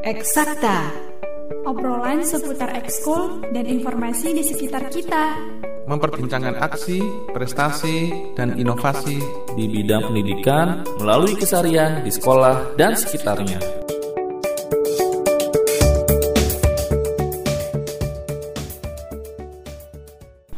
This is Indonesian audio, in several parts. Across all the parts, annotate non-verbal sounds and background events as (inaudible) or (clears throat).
Eksakta. Obrolan seputar ekskul dan informasi di sekitar kita. Memperbincangkan aksi, prestasi, dan inovasi di bidang pendidikan melalui kesarian di sekolah dan sekitarnya.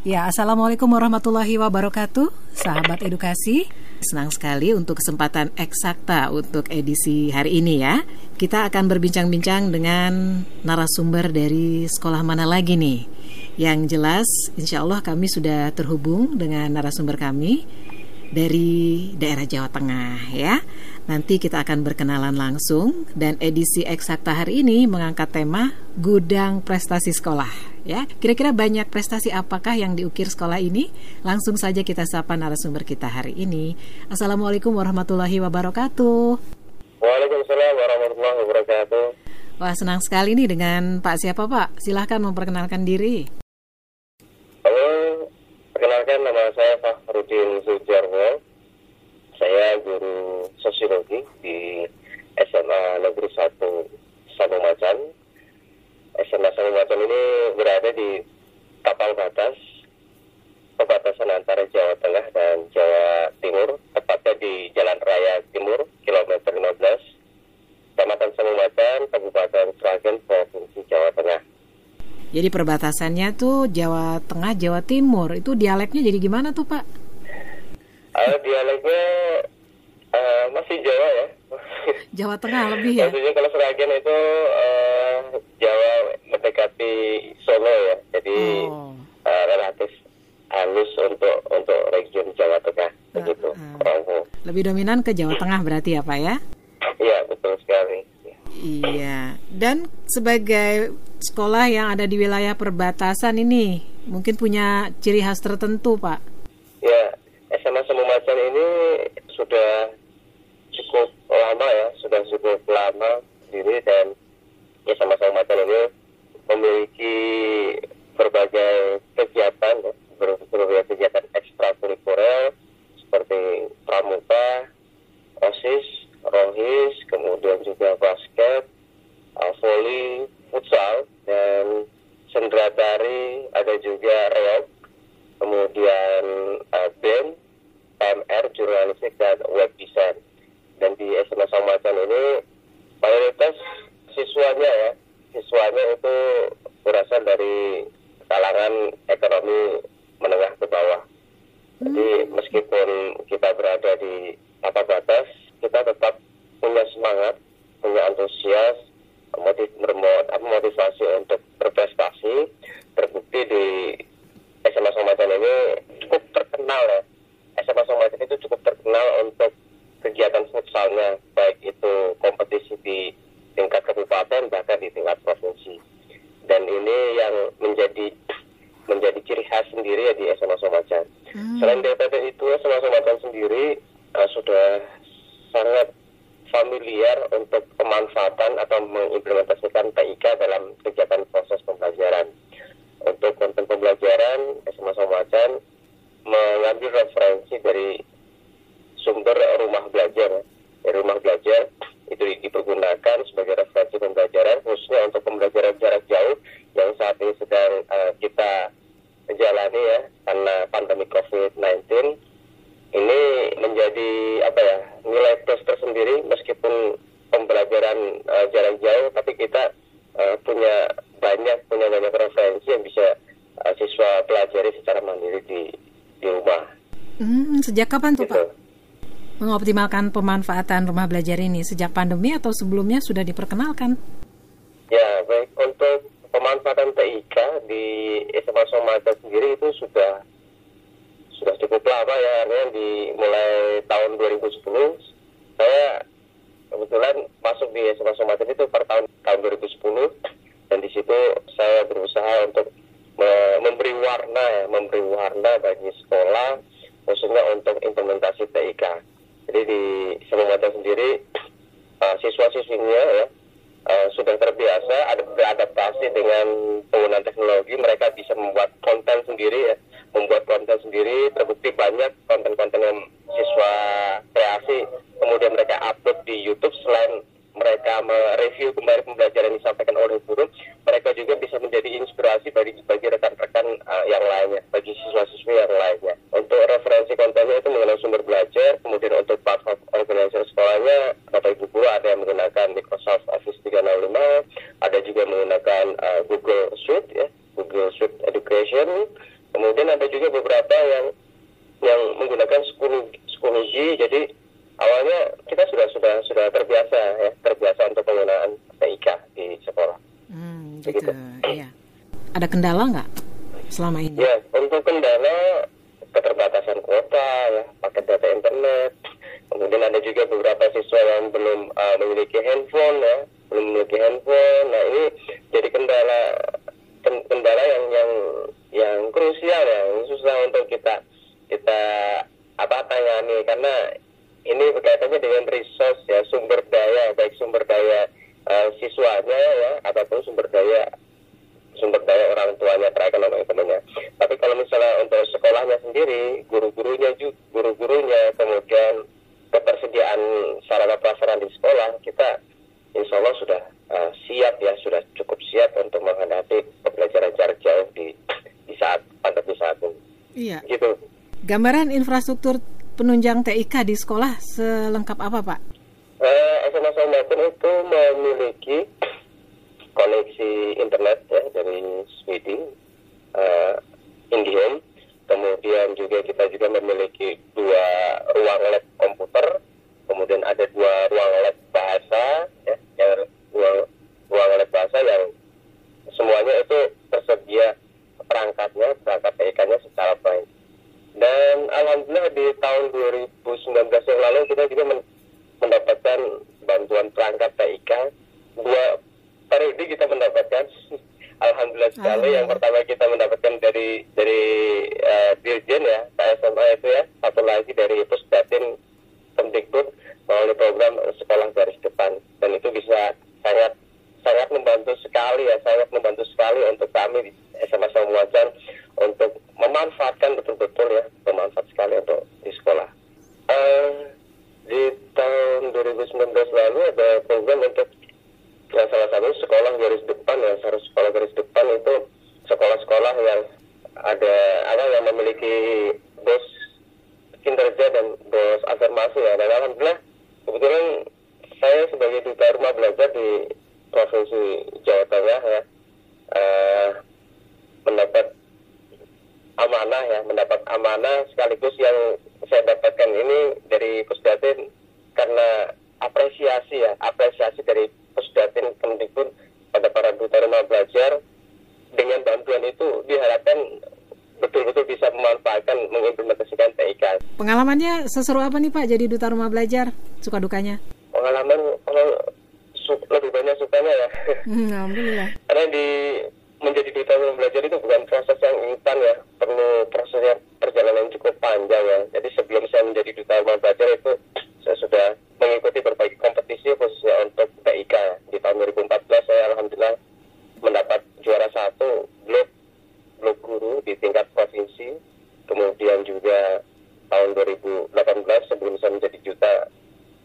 Ya, Assalamualaikum warahmatullahi wabarakatuh, sahabat edukasi. Senang sekali untuk kesempatan eksakta untuk edisi hari ini ya. Kita akan berbincang-bincang dengan narasumber dari sekolah mana lagi nih. Yang jelas, insya Allah kami sudah terhubung dengan narasumber kami dari daerah Jawa Tengah ya. Nanti kita akan berkenalan langsung dan edisi eksakta hari ini mengangkat tema gudang prestasi sekolah ya. Kira-kira banyak prestasi apakah yang diukir sekolah ini? Langsung saja kita sapa narasumber kita hari ini. Assalamualaikum warahmatullahi wabarakatuh. Waalaikumsalam warahmatullahi wabarakatuh. Wah senang sekali nih dengan Pak siapa Pak? Silahkan memperkenalkan diri. Halo, perkenalkan nama saya Fahrudin Sujarwo. Saya guru sosiologi di SMA Negeri 1 Sabung Macan. SMA Sabung Macan ini berada di kapal batas perbatasan antara Jawa Tengah dan Jawa Timur, tepatnya di Jalan Raya Timur, kilometer 15, Kecamatan Semumatan, Kabupaten Sragen, Provinsi Jawa Tengah. Jadi perbatasannya tuh Jawa Tengah, Jawa Timur. Itu dialeknya jadi gimana tuh Pak? Uh, dialeknya uh, masih Jawa ya. Jawa Tengah lebih ya? Maksudnya kalau Sragen itu uh, Jawa mendekati Solo ya. Jadi oh. uh, relatif halus untuk untuk region Jawa Tengah uh, begitu. Uh. Lebih dominan ke Jawa Tengah berarti ya Pak ya? Iya betul sekali. Iya. Dan sebagai sekolah yang ada di wilayah perbatasan ini mungkin punya ciri khas tertentu Pak. Ya SMA Semu Macan ini sudah cukup lama ya, sudah cukup lama sendiri dan ya sama-sama Macan ini memiliki berbagai kegiatan ya, berbagai kegiatan ekstrakurikuler seperti pramuka, osis, rohis, kemudian juga basket, uh, volley, futsal, dan sendratari, ada juga reok, kemudian uh, band, PMR, jurnalistik, dan web design. Dan di SMA Samacan ini mayoritas siswanya ya, siswanya itu berasal dari kalangan ekonomi menengah ke bawah. Jadi meskipun kita berada di apa batas, kita tetap punya semangat, punya antusias, motiv motivasi untuk berprestasi. Terbukti di SMA Somatan ini cukup terkenal ya. SMA Somatan itu cukup terkenal untuk kegiatan futsalnya, baik itu kompetisi di tingkat kabupaten bahkan di tingkat provinsi. Dan ini yang menjadi menjadi ciri khas sendiri ya di SMA Somacan. Hmm. Selain daripada itu, SMA Somacan sendiri uh, sudah sangat familiar untuk pemanfaatan atau mengimplementasikan TIK dalam kegiatan proses pembelajaran. Untuk konten pembelajaran, SMA Somacan mengambil referensi dari sumber rumah belajar. Sejak kapan tuh gitu. Pak? mengoptimalkan pemanfaatan rumah belajar ini sejak pandemi atau sebelumnya sudah diperkenalkan? Ya, baik. Untuk pemanfaatan TIK di SMA Somata sendiri itu sudah sudah cukup lama ya, artinya di mulai tahun 2010 saya kebetulan masuk di SMA Somata itu per tahun tahun 2010 dan di situ saya berusaha untuk memberi warna ya, memberi warna bagi sekolah khususnya untuk implementasi TIK jadi di Semangata sendiri uh, (clears throat) siswa-siswinya ya uh, sudah terbiasa ada beradaptasi dengan penggunaan teknologi. Mereka bisa membuat konten sendiri ya, membuat konten sendiri. Terbukti banyak konten-konten yang siswa kreasi kemudian mereka upload di YouTube selain mereka mereview kembali pembelajaran yang disampaikan oleh guru, mereka juga bisa menjadi inspirasi bagi bagi rekan-rekan uh, yang lainnya, bagi siswa-siswi yang lainnya. Untuk referensi kontennya itu mengenai sumber belajar, kemudian untuk platform organizer sekolahnya, Bapak Ibu Guru ada yang menggunakan Microsoft Office 365, ada juga menggunakan uh, Google Suite, ya, Google Suite Education, kemudian ada juga beberapa yang yang menggunakan Schoology, jadi awalnya kita sudah sudah sudah terbiasa ya, terbiasa untuk penggunaan TIK di sekolah. Hmm, gitu. Iya. Ada kendala nggak selama ini? Ya, untuk kendala keterbatasan kuota ya, paket data internet. Kemudian ada juga beberapa siswa yang belum uh, memiliki handphone ya, belum memiliki handphone. Nah, ini jadi kendala kendala yang yang yang krusial ya, susah untuk kita kita apa tangani karena ini berkaitannya dengan resource ya, sumber daya baik sumber daya uh, siswanya ya ataupun sumber daya sumber daya orang tuanya terekonomi ekonominya. Tapi kalau misalnya untuk sekolahnya sendiri, guru-gurunya juga guru-gurunya kemudian ketersediaan sarana prasarana di sekolah kita insya Allah sudah uh, siap ya sudah cukup siap untuk menghadapi pembelajaran jarak jauh di di saat pandemi saat ini. Iya. Gitu. Gambaran infrastruktur penunjang TIK di sekolah selengkap apa Pak? Uh, SMA Somatun itu memiliki koneksi internet ya dari Sweden, uh, IndiHome. Kemudian juga kita juga memiliki dua ruang lab komputer, kemudian ada dua ruang lab bahasa, ya, yang ruang, ruang lab bahasa yang semuanya itu tersedia perangkatnya, perangkat TIK-nya secara baik. Dan alhamdulillah di tahun 2019 yang lalu kita juga mendapatkan bantuan perangkat TIK dua periode kita mendapatkan alhamdulillah sekali yang pertama kita mendapatkan dari dari uh, dirjen ya KSMA itu ya satu lagi dari pusdatin Kemdikbud melalui program sekolah garis depan dan itu bisa sangat sangat membantu sekali ya sangat membantu sekali untuk kami di SMA Samuacan untuk memanfaatkan betul-betul ya bermanfaat sekali untuk di sekolah uh, di tahun 2019 lalu ada program untuk ya salah satu sekolah garis depan ya harus sekolah garis depan itu sekolah-sekolah yang ada ada yang memiliki bos kinerja dan bos afirmasi ya. Dan alhamdulillah kebetulan saya sebagai duta rumah belajar di provinsi Jawa Tengah ya uh, mendapat amanah ya mendapat amanah sekaligus yang saya dapatkan ini dari Pusdatin karena apresiasi ya apresiasi dari Pusdatin Kemdikbud pada para duta rumah belajar dengan bantuan itu diharapkan betul-betul bisa memanfaatkan mengimplementasikan TIK. Pengalamannya seseru apa nih Pak jadi duta rumah belajar? Suka dukanya? Pengalaman kalau su lebih banyak sukanya ya. (laughs) Hmm, Alhamdulillah. Karena di menjadi duta rumah belajar itu bukan proses yang instan ya, perlu prosesnya perjalanan cukup panjang ya. Jadi sebelum saya menjadi duta rumah belajar itu saya sudah mengikuti berbagai kompetisi khususnya untuk TIK. Di tahun 2014 saya alhamdulillah mendapat juara satu blok blok guru di tingkat provinsi. Kemudian juga tahun 2018 sebelum saya menjadi duta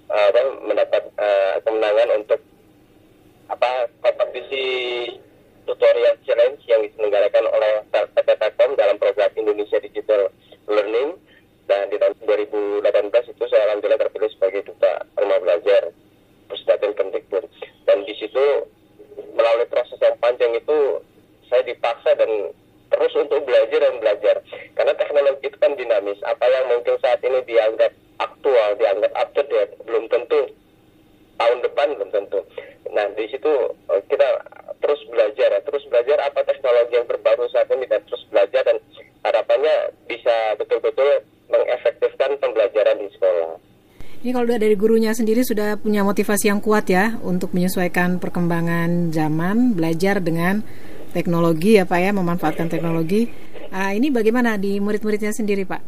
apa mendapat uh, kemenangan untuk apa kompetisi tutorial challenge yang diselenggarakan oleh PT Telkom dalam program Indonesia Digital Learning dan di tahun 2018 itu saya alhamdulillah terpilih sebagai duta rumah belajar Pusdatin Kemdikbud dan di situ melalui proses yang panjang itu saya dipaksa dan terus untuk belajar dan belajar karena teknologi itu kan dinamis apa yang mungkin saat ini dianggap aktual dianggap up to date belum tentu tahun depan belum tentu nah di situ kita terus belajar ya terus belajar apa teknologi yang terbaru saat ini dan terus belajar dan harapannya bisa betul-betul mengefektifkan pembelajaran di sekolah ini kalau dari gurunya sendiri sudah punya motivasi yang kuat ya untuk menyesuaikan perkembangan zaman, belajar dengan teknologi ya Pak ya, memanfaatkan teknologi. Ah, ini bagaimana di murid-muridnya sendiri Pak?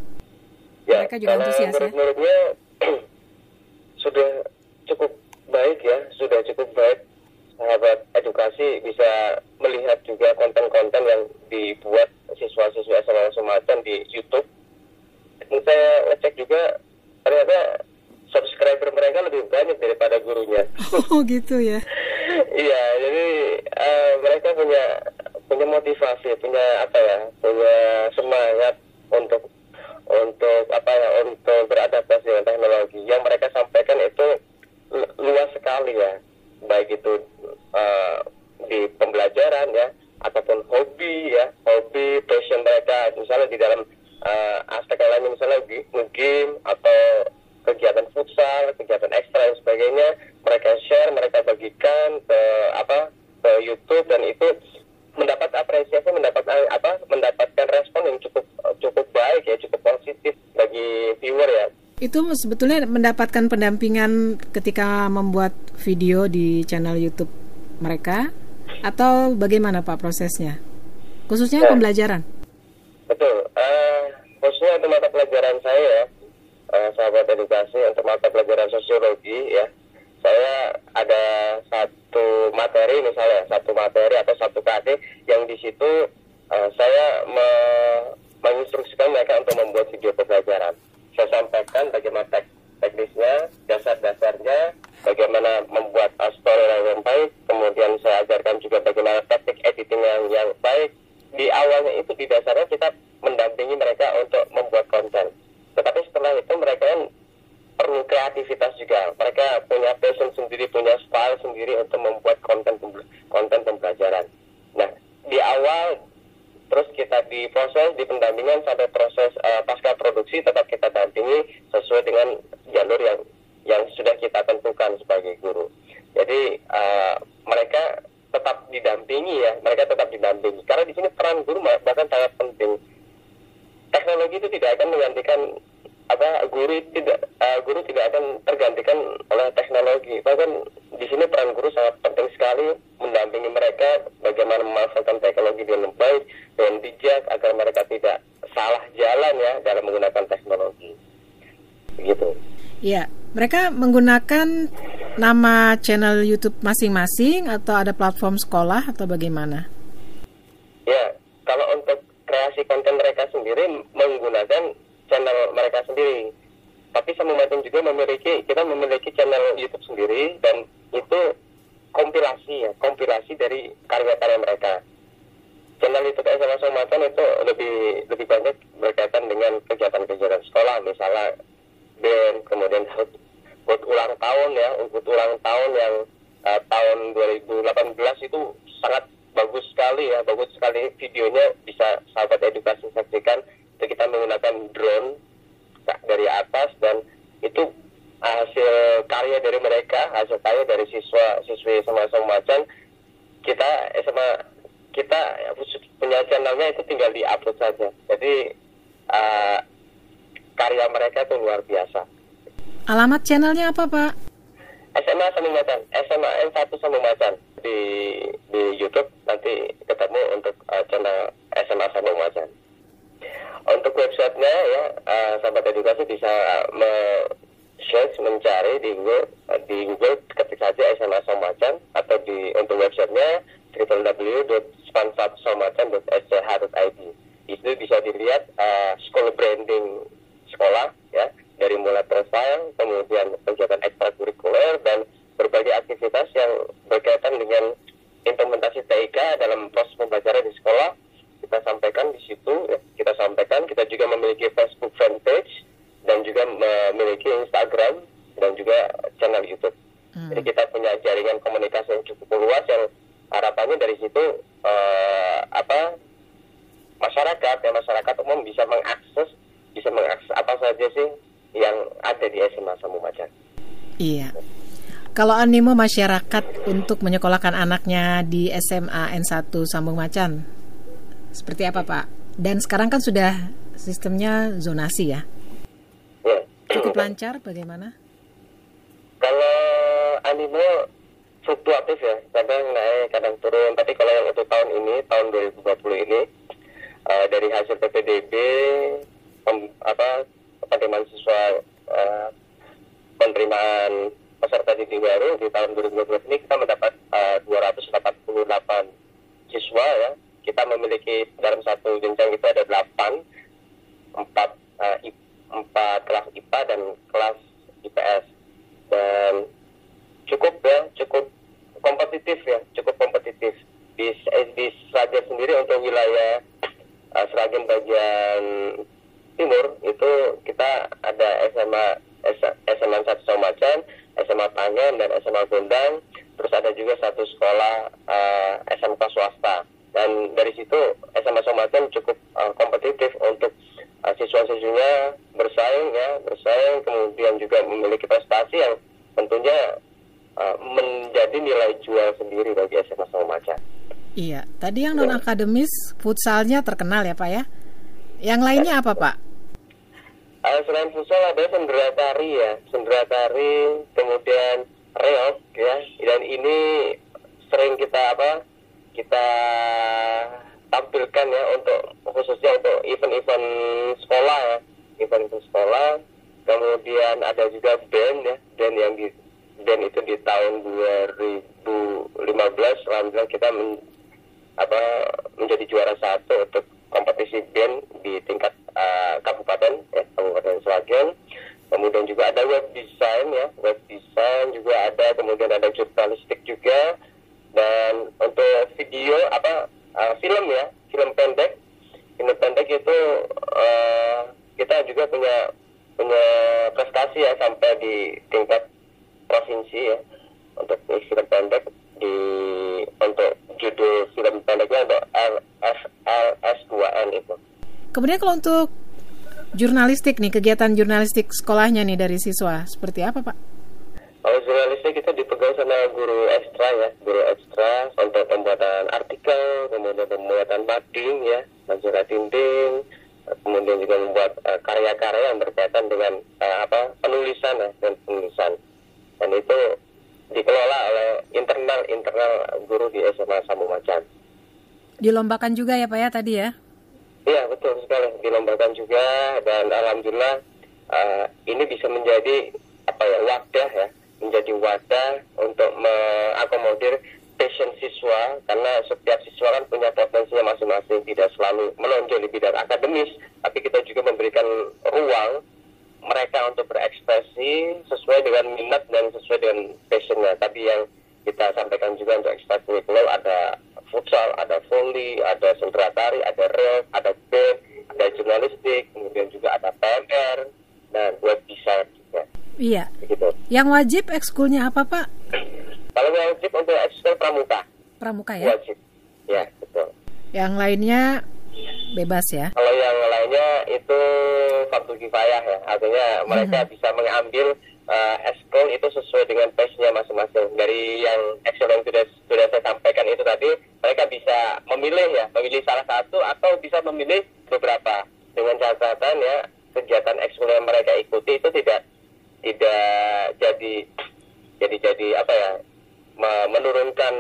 Ya, Mereka juga antusias ya? murid-muridnya sudah cukup baik ya, sudah cukup baik. Sahabat edukasi bisa melihat juga konten-konten yang dibuat siswa-siswa SMA semacam di YouTube. Dan saya ngecek juga ternyata subscriber mereka lebih banyak daripada gurunya. Oh gitu ya. Iya, jadi uh, mereka punya punya motivasi, punya apa ya, punya semangat untuk untuk apa ya, untuk beradaptasi dengan teknologi. Yang mereka sampaikan itu sekali ya baik itu uh, di pembelajaran ya ataupun hobi ya hobi passion mereka misalnya di dalam uh, aspek lain misalnya game atau kegiatan futsal kegiatan ekstra dan sebagainya mereka share mereka bagikan ke apa ke YouTube dan itu mendapat apresiasi mendapat apa mendapatkan respon yang cukup cukup baik ya cukup positif bagi viewer ya itu sebetulnya mendapatkan pendampingan ketika membuat video di channel YouTube mereka atau bagaimana Pak prosesnya? Khususnya ya. pembelajaran. Betul. Uh, khususnya untuk mata pelajaran saya, uh, sahabat edukasi untuk mata pelajaran sosiologi ya, saya ada satu materi misalnya satu materi atau satu KD yang di situ uh, saya me menginstruksikan mereka untuk membuat video pembelajaran saya sampaikan bagaimana tek teknisnya, dasar-dasarnya, bagaimana membuat story yang baik, kemudian saya ajarkan juga bagaimana teknik editing yang, yang baik. Di awalnya itu di dasarnya kita mendampingi mereka untuk membuat konten. Tetapi setelah itu mereka kan perlu kreativitas juga. Mereka punya passion sendiri, punya style sendiri untuk membuat konten konten pembelajaran. Nah, di awal terus kita di proses di pendampingan sampai proses uh, pasca produksi tetap kita dampingi sesuai dengan jalur yang yang sudah kita tentukan sebagai guru. Jadi uh, mereka tetap didampingi ya, mereka tetap didampingi karena di sini peran guru bahkan sangat penting. Teknologi itu tidak akan menggantikan apa guru tidak uh, guru tidak akan tergantikan oleh teknologi. Bahkan di sini peran guru sangat penting sekali mendampingi mereka bagaimana memanfaatkan teknologi dengan baik dan bijak agar mereka tidak salah jalan ya dalam menggunakan teknologi. Begitu. Iya, mereka menggunakan nama channel YouTube masing-masing atau ada platform sekolah atau bagaimana? Ya, kalau untuk kreasi konten mereka sendiri menggunakan channel mereka sendiri. Tapi sama macam juga memiliki kita memiliki channel YouTube sendiri dan itu kompilasi ya, kompilasi dari karya-karya mereka channel itu kayak sama Somatan itu lebih lebih banyak berkaitan dengan kegiatan-kegiatan sekolah misalnya band kemudian buat ulang tahun ya untuk ulang tahun yang uh, tahun 2018 itu sangat bagus sekali ya bagus sekali videonya bisa sahabat edukasi saksikan itu kita menggunakan drone dari atas dan itu hasil karya dari mereka hasil karya dari siswa siswi sama macan kita sama kita punya channelnya itu tinggal di upload saja. Jadi uh, karya mereka itu luar biasa. Alamat channelnya apa Pak? SMA Sambung Macan, SMA N1 Sambung Macan di di YouTube nanti ketemu untuk uh, channel SMA Sambung Macan. Untuk websitenya ya, uh, sahabat edukasi bisa me search mencari di Google di Google ketik saja SMA Sambung Macan atau di untuk websitenya www.spansatsomacan.sch.id itu bisa dilihat uh, sekolah branding sekolah ya dari mulai profile kemudian kegiatan ekstrakurikuler dan berbagai aktivitas yang berkaitan dengan implementasi TIK dalam proses pembelajaran di sekolah kita sampaikan di situ ya, kita sampaikan kita juga memiliki Facebook fanpage dan juga memiliki Instagram dan juga channel YouTube. Hmm. Jadi kita punya jaringan komunikasi yang cukup luas yang harapannya dari situ uh, apa masyarakat ya masyarakat umum bisa mengakses bisa mengakses apa saja sih yang ada di SMA Sambung Macan. Iya. Kalau animo masyarakat untuk menyekolahkan anaknya di SMA N1 Sambung Macan, seperti apa Pak? Dan sekarang kan sudah sistemnya zonasi ya? ya. Cukup lancar bagaimana? Kalau animo fluktuatif ya kadang naik kadang turun tapi kalau yang untuk tahun ini tahun 2020 ini uh, dari hasil PPDB pem, apa penerimaan siswa uh, penerimaan peserta didik baru di tahun 2020 ini kita mendapat uh, 288 siswa ya kita memiliki dalam satu jenjang itu ada 8 empat uh, empat kelas IPA dan kelas IPS dan cukup ya cukup kompetitif ya cukup kompetitif di di Sragen sendiri untuk wilayah uh, Sragen bagian timur itu kita ada SMA SMA 1 Somacan, SMA Pangen dan SMA Gondang terus ada juga satu sekolah uh, SMK swasta dan dari situ SMA Somaten cukup uh, kompetitif untuk uh, siswa-siswinya bersaing ya bersaing kemudian juga memiliki prestasi yang tentunya uh, menjadi nilai jual sendiri bagi SMA Somaten. Iya, tadi yang non akademis futsalnya terkenal ya Pak ya. Yang lainnya apa Pak? Uh, selain futsal ada sendera tari ya, sendera tari, kemudian reok ya, dan ini sering kita apa? Kita tampilkan ya untuk khususnya untuk event-event sekolah ya, event-event sekolah. Kemudian ada juga band ya, band yang di band itu di tahun 2015 alhamdulillah kita men, apa menjadi juara satu untuk kompetisi band di tingkat uh, kabupaten ya, kabupaten Sragen. Kemudian juga ada web design ya web design juga ada kemudian ada jurnalistik juga. Dan untuk video apa uh, film ya film pendek. Film pendek itu uh, kita juga punya punya prestasi ya sampai di tingkat provinsi ya untuk film pendek di untuk judul film pendeknya untuk LSLS2N itu. Kemudian kalau untuk jurnalistik nih, kegiatan jurnalistik sekolahnya nih dari siswa, seperti apa Pak? Kalau jurnalistik kita dipegang sama guru ekstra ya, guru ekstra untuk pembuatan artikel, kemudian pembuatan mading ya, majalah dinding, kemudian juga membuat uh, karya-karya yang berkaitan dengan uh, apa penulisan ya, dan penulisan. Dan itu dikelola oleh internal internal guru di SMA Sambu Macan. Dilombakan juga ya Pak ya tadi ya? Iya betul sekali dilombakan juga dan alhamdulillah uh, ini bisa menjadi apa ya wadah ya menjadi wadah untuk mengakomodir passion siswa karena setiap siswa kan punya potensinya masing-masing tidak selalu menonjol di bidang akademis tapi kita juga memberikan ruang mereka untuk berekspresi sesuai dengan minat dan sesuai dengan passionnya. Tapi yang kita sampaikan juga untuk ekstrakurikuler ada futsal, ada volley, ada sendera tari, ada rap, ada band, ada jurnalistik, kemudian juga ada PMR dan web design juga. Iya. Begitu. Yang wajib ekskulnya apa Pak? Kalau wajib untuk ekskul pramuka. Pramuka ya? Wajib. Ya betul. Yang lainnya bebas ya? Kalau yang lainnya itu faktor kifayah ya, artinya mereka hmm. bisa mengambil uh, eskul itu sesuai dengan pace-nya masing-masing. Dari yang ekskul yang sudah sudah saya sampaikan itu tadi, mereka bisa memilih ya, memilih salah satu atau bisa memilih beberapa. Dengan catatan ya, kegiatan ekskul yang mereka ikuti itu tidak tidak jadi jadi jadi apa ya menurunkan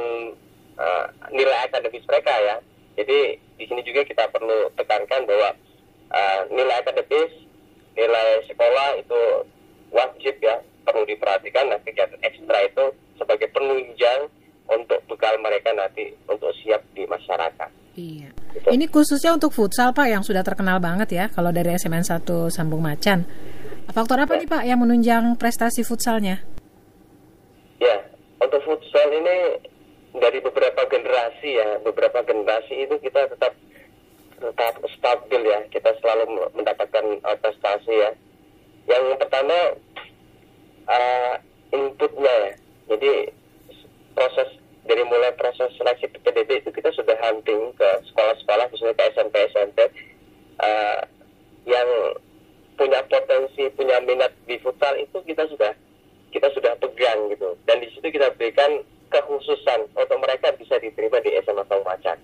uh, nilai akademis mereka ya. Jadi di sini juga kita perlu tekankan bahwa uh, nilai akademis, nilai sekolah itu wajib ya perlu diperhatikan. Nah kegiatan ekstra itu sebagai penunjang untuk bekal mereka nanti untuk siap di masyarakat. Iya. Gitu. Ini khususnya untuk futsal Pak yang sudah terkenal banget ya kalau dari SMN 1 Sambung Macan. Faktor apa ya. nih Pak yang menunjang prestasi futsalnya? Ya, untuk futsal ini dari beberapa generasi ya, beberapa generasi itu kita tetap tetap stabil ya, kita selalu mendapatkan uh, prestasi ya. Yang pertama uh, inputnya ya, jadi proses dari mulai proses seleksi PPDB itu kita sudah hunting ke sekolah-sekolah, khususnya ke SMP SMP uh, yang punya potensi, punya minat di futsal itu kita sudah kita sudah pegang gitu, dan di situ kita berikan kekhususan untuk mereka bisa diterima di SMA Macan.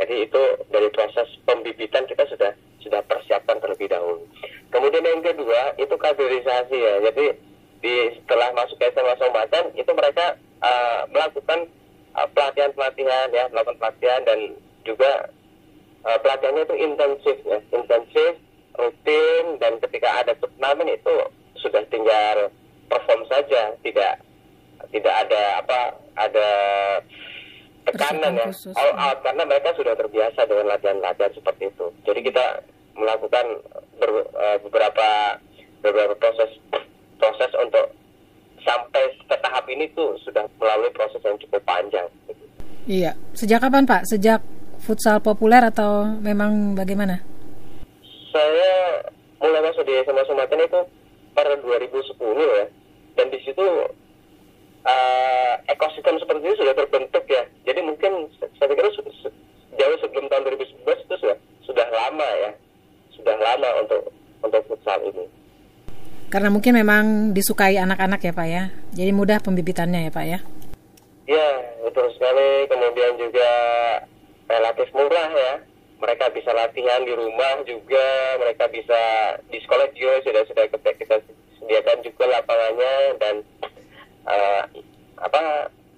Jadi itu dari proses pembibitan kita sudah sudah persiapkan terlebih dahulu. Kemudian yang kedua itu kaderisasi ya. Jadi di setelah masuk ke SMA Macan itu mereka uh, melakukan uh, pelatihan-pelatihan ya, melakukan pelatihan dan juga uh, pelatihannya itu intensif ya, intensif, rutin dan ketika ada turnamen itu sudah tinggal perform saja, tidak tidak ada apa ada tekanan ya all out karena mereka sudah terbiasa dengan latihan-latihan seperti itu. Jadi kita melakukan ber, uh, beberapa beberapa proses proses untuk sampai ke tahap ini tuh sudah melalui proses yang cukup panjang. Iya. Sejak kapan Pak? Sejak futsal populer atau memang bagaimana? Saya mulai masuk di SMA Sumatera itu pada 2010 ya dan di situ uh, ekosistem seperti itu sudah terbentuk ya. Jadi mungkin saya pikir jauh sebelum tahun 2011 itu sudah sudah lama ya, sudah lama untuk untuk futsal ini. Karena mungkin memang disukai anak-anak ya Pak ya. Jadi mudah pembibitannya ya Pak ya. Ya, betul sekali. Kemudian juga relatif murah ya. Mereka bisa latihan di rumah juga, mereka bisa di sekolah juga sudah sudah kita, kita sediakan juga lapangannya dan uh, apa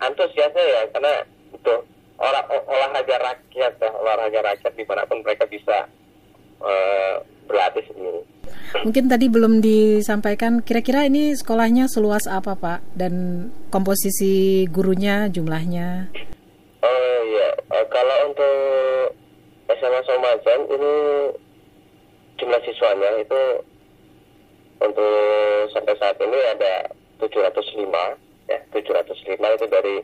antusiasnya ya karena itu olah, olahraga rakyat ya, olahraga rakyat di mana pun mereka bisa uh, berlatih sendiri. Mungkin tadi belum disampaikan kira-kira ini sekolahnya seluas apa Pak dan komposisi gurunya jumlahnya. Oh iya, uh, kalau untuk SMA Somajan ini jumlah siswanya itu untuk sampai saat ini ada 705 ya 705 itu dari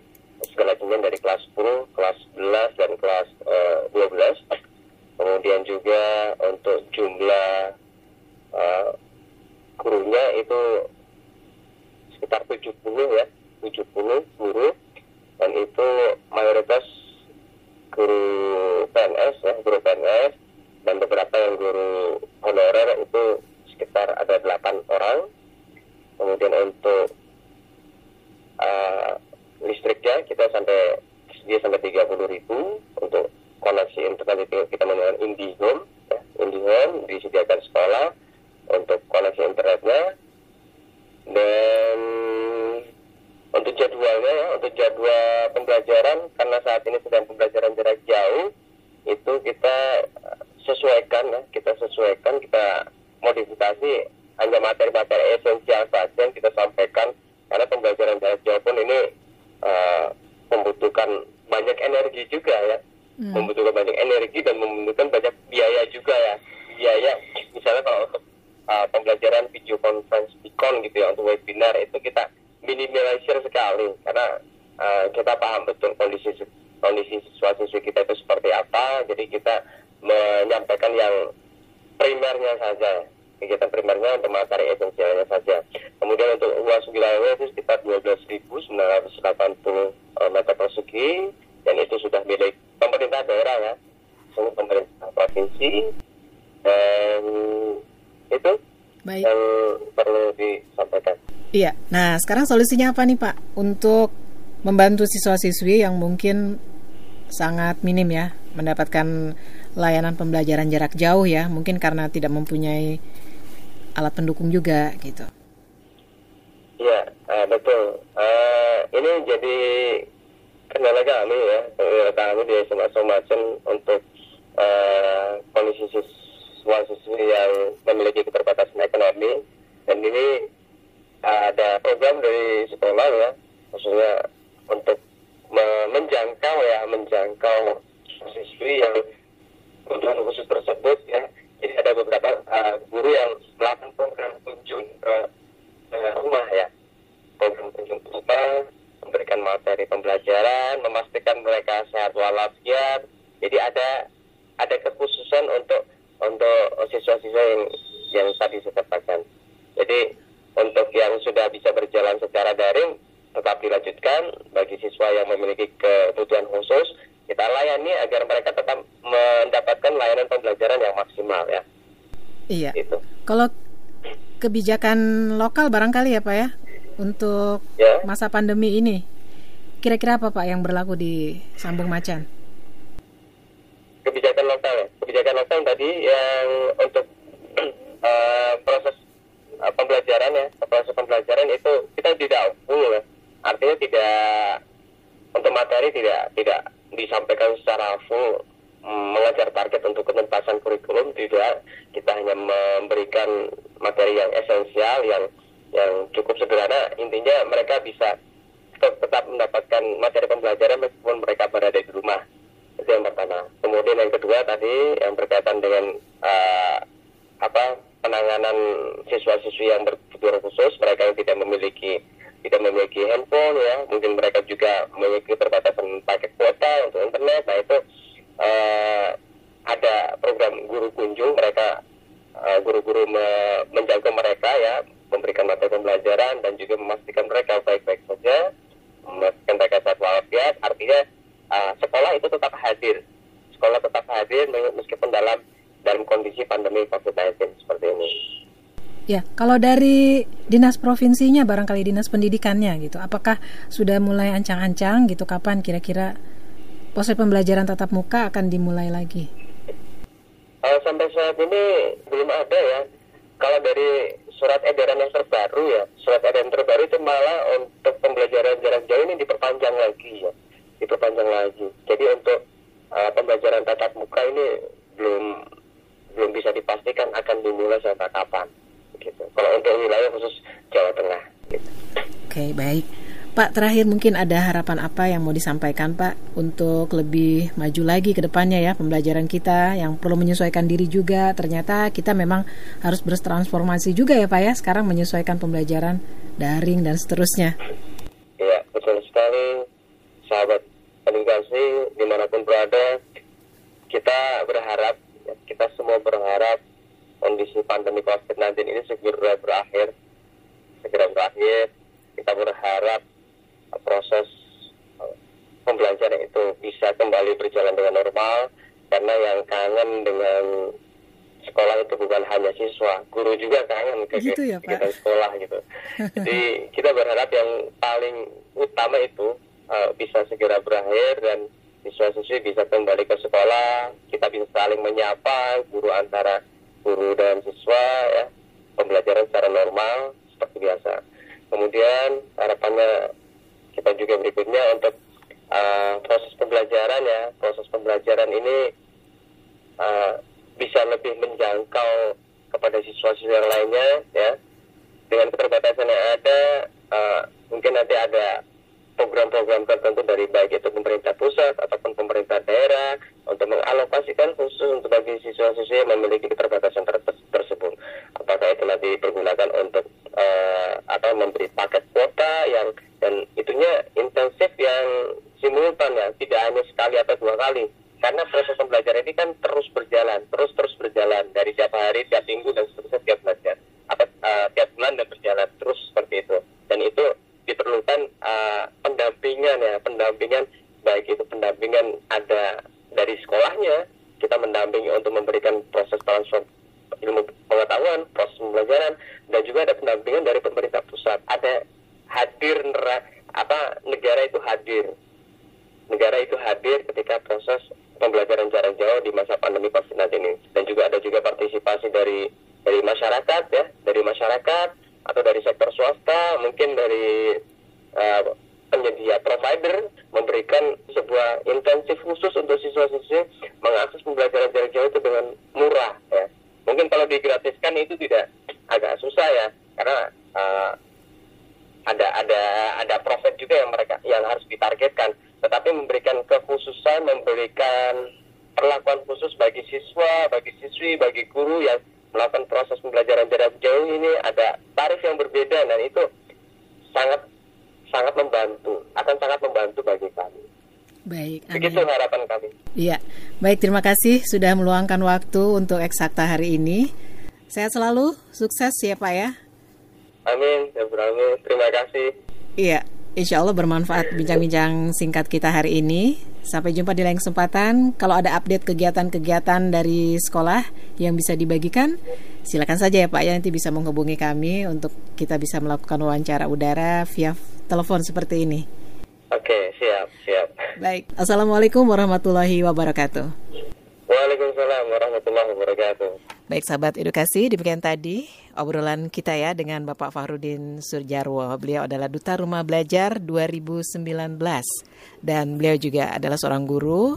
segala jenis dari kelas 10, kelas 11 dan kelas uh, 12 kemudian juga untuk jumlah uh, gurunya itu sekitar 70 ya 70 guru. Dan itu mayoritas guru PNS ya guru PNS dan beberapa yang guru honorer itu sekitar ada 8 orang kemudian untuk uh, listriknya kita sampai dia sampai 30 ribu untuk koneksi internet itu kita menggunakan IndiHome ya, IndiHome disediakan sekolah untuk koneksi internetnya. Dan untuk jadwalnya ya untuk jadwal pembelajaran karena saat ini sedang pembelajaran jarak jauh itu kita sesuaikan ya. Kita sesuaikan kita modifikasi hanya materi-materi esensial saja yang kita sampaikan karena pembelajaran jarak jauh pun ini uh, membutuhkan banyak energi juga ya. Hmm. membutuhkan banyak energi dan membutuhkan banyak biaya juga ya. Biaya misalnya kalau untuk uh, pembelajaran video conference Bicon gitu ya untuk webinar itu kita minimalisir sekali. Karena uh, kita paham betul sekarang solusinya apa nih Pak untuk membantu siswa-siswi yang mungkin sangat minim ya mendapatkan layanan pembelajaran jarak jauh ya, mungkin karena tidak mempunyai alat pendukung juga gitu. Uh, betul. Uh, ini jadi kendala kami ya, kendala kami di SMA Somacen untuk uh, kondisi siswa-siswi yang memiliki keterbatasan ekonomi dan ini ada program dari sekolah ya, maksudnya untuk menjangkau ya, menjangkau siswi yang kebutuhan khusus tersebut ya. Jadi ada beberapa uh, guru yang melakukan program kunjung ke uh, rumah ya, program kunjung rumah, memberikan materi pembelajaran, memastikan mereka sehat walafiat. Jadi ada ada kekhususan untuk untuk siswa-siswa yang yang tadi saya katakan. Jadi untuk yang sudah bisa berjalan secara daring tetap dilanjutkan bagi siswa yang memiliki kebutuhan khusus kita layani agar mereka tetap mendapatkan layanan pembelajaran yang maksimal ya. Iya. Itu. Kalau kebijakan lokal barangkali ya Pak ya untuk ya. masa pandemi ini kira-kira apa Pak yang berlaku di Sambung Macan? Kebijakan lokal ya. Kebijakan lokal tadi yang untuk uh, (clears throat) proses uh, pembelajaran ya proses pembelajaran itu kita tidak full ya. Artinya tidak untuk materi tidak tidak disampaikan secara full. Mengejar target untuk penuntasan kurikulum tidak. Kita hanya memberikan materi yang esensial yang yang cukup sederhana. Intinya mereka bisa tetap mendapatkan materi pembelajaran meskipun mereka berada di rumah. Itu yang pertama. Kemudian yang kedua tadi yang berkaitan dengan uh, apa penanganan siswa-siswi yang berkebutuhan khusus, mereka yang tidak memiliki tidak memiliki handphone ya, mungkin mereka juga memiliki perbatasan paket kuota untuk internet. Nah itu uh, ada program guru kunjung, mereka eh, guru-guru uh, me menjaga mereka ya, memberikan materi pembelajaran dan juga memastikan mereka baik-baik saja, memastikan mereka sehat walafiat. Artinya uh, sekolah itu tetap hadir, sekolah tetap hadir meskipun dalam dalam kondisi pandemi COVID-19 seperti ini. Ya, kalau dari dinas provinsinya barangkali dinas pendidikannya gitu, apakah sudah mulai ancang-ancang gitu kapan kira-kira proses pembelajaran tatap muka akan dimulai lagi? Uh, sampai saat ini belum ada ya. Kalau dari surat edaran yang terbaru ya, surat edaran terbaru itu malah untuk pembelajaran jarak jauh ini diperpanjang lagi ya, diperpanjang lagi. Jadi untuk uh, pembelajaran tatap muka ini belum belum bisa dipastikan akan dimulai sampai kapan gitu. Kalau untuk wilayah khusus Jawa Tengah. Gitu. Oke baik. Pak terakhir mungkin ada harapan apa yang mau disampaikan Pak untuk lebih maju lagi ke depannya ya pembelajaran kita yang perlu menyesuaikan diri juga ternyata kita memang harus bertransformasi juga ya Pak ya sekarang menyesuaikan pembelajaran daring dan seterusnya. Iya betul sekali sahabat edukasi di mana pun berada kita berharap kita semua berharap kondisi pandemi COVID-19 ini segera berakhir, segera berakhir. Kita berharap proses eh, pembelajaran itu bisa kembali berjalan dengan normal karena yang kangen dengan sekolah itu bukan hanya siswa, guru juga kangen ke gitu ya, kegiatan sekolah gitu. Jadi (laughs) kita berharap yang paling utama itu uh, bisa segera berakhir dan siswa-siswi bisa kembali ke sekolah, kita bisa saling menyapa guru antara guru dan siswa ya. Pembelajaran secara normal seperti biasa. Kemudian harapannya kita juga berikutnya untuk uh, proses pembelajaran ya. Proses pembelajaran ini uh, bisa lebih menjangkau kepada siswa-siswa yang lainnya ya. Dengan keterbatasan yang ada uh, mungkin nanti ada program-program tertentu dari baik itu pemerintah pusat ataupun pemerintah daerah untuk mengalokasikan khusus untuk bagi siswa-siswa yang memiliki keterbatasan ter tersebut. Apakah itu nanti digunakan untuk uh, atau memberi paket kuota yang dan itunya intensif yang simultan ya, tidak hanya sekali atau dua kali. Karena proses pembelajaran ini kan terus berjalan, terus terus berjalan dari tiap hari, tiap minggu dan seterusnya tiap belajar atau uh, tiap bulan dan berjalan terus seperti itu. Dan itu diperlukan uh, pendampingan ya pendampingan baik itu pendampingan ada dari sekolahnya kita mendampingi untuk memberikan proses transfer ilmu pengetahuan proses pembelajaran dan juga ada pendampingan dari pemerintah pusat. Ada hadir apa negara itu hadir. Negara itu hadir ketika proses pembelajaran jarak jauh di masa pandemi COVID-19 ini dan juga ada juga partisipasi dari dari masyarakat ya dari masyarakat atau dari sektor swasta mungkin dari uh, penyedia provider memberikan sebuah intensif khusus untuk siswa-siswi mengakses pembelajaran jarak jauh itu dengan murah ya. Mungkin kalau digratiskan itu tidak agak susah ya karena uh, ada ada ada profit juga yang mereka yang harus ditargetkan. Tetapi memberikan kekhususan, memberikan perlakuan khusus bagi siswa, bagi siswi, bagi guru yang melakukan proses pembelajaran jarak jauh ini ada tarif yang berbeda dan itu sangat sangat membantu, akan sangat membantu bagi kami. Baik, amin. Begitu harapan kami. Iya, baik terima kasih sudah meluangkan waktu untuk eksakta hari ini. Sehat selalu, sukses ya Pak ya. Amin, ya amin. Terima kasih. Iya, insya Allah bermanfaat bincang-bincang singkat kita hari ini. Sampai jumpa di lain kesempatan. Kalau ada update kegiatan-kegiatan dari sekolah yang bisa dibagikan, silakan saja ya Pak ya nanti bisa menghubungi kami untuk kita bisa melakukan wawancara udara via telepon seperti ini. Oke, siap, siap. Baik. Assalamualaikum warahmatullahi wabarakatuh. Waalaikumsalam warahmatullahi wabarakatuh. Baik sahabat edukasi, demikian tadi obrolan kita ya dengan Bapak Fahrudin Surjarwo. Beliau adalah Duta Rumah Belajar 2019 dan beliau juga adalah seorang guru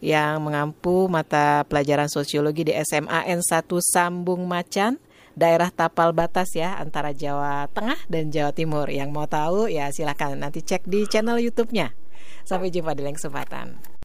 yang mengampu mata pelajaran sosiologi di SMA N1 Sambung Macan daerah tapal batas ya antara Jawa Tengah dan Jawa Timur. Yang mau tahu ya silahkan nanti cek di channel YouTube-nya. Sampai jumpa di lain kesempatan.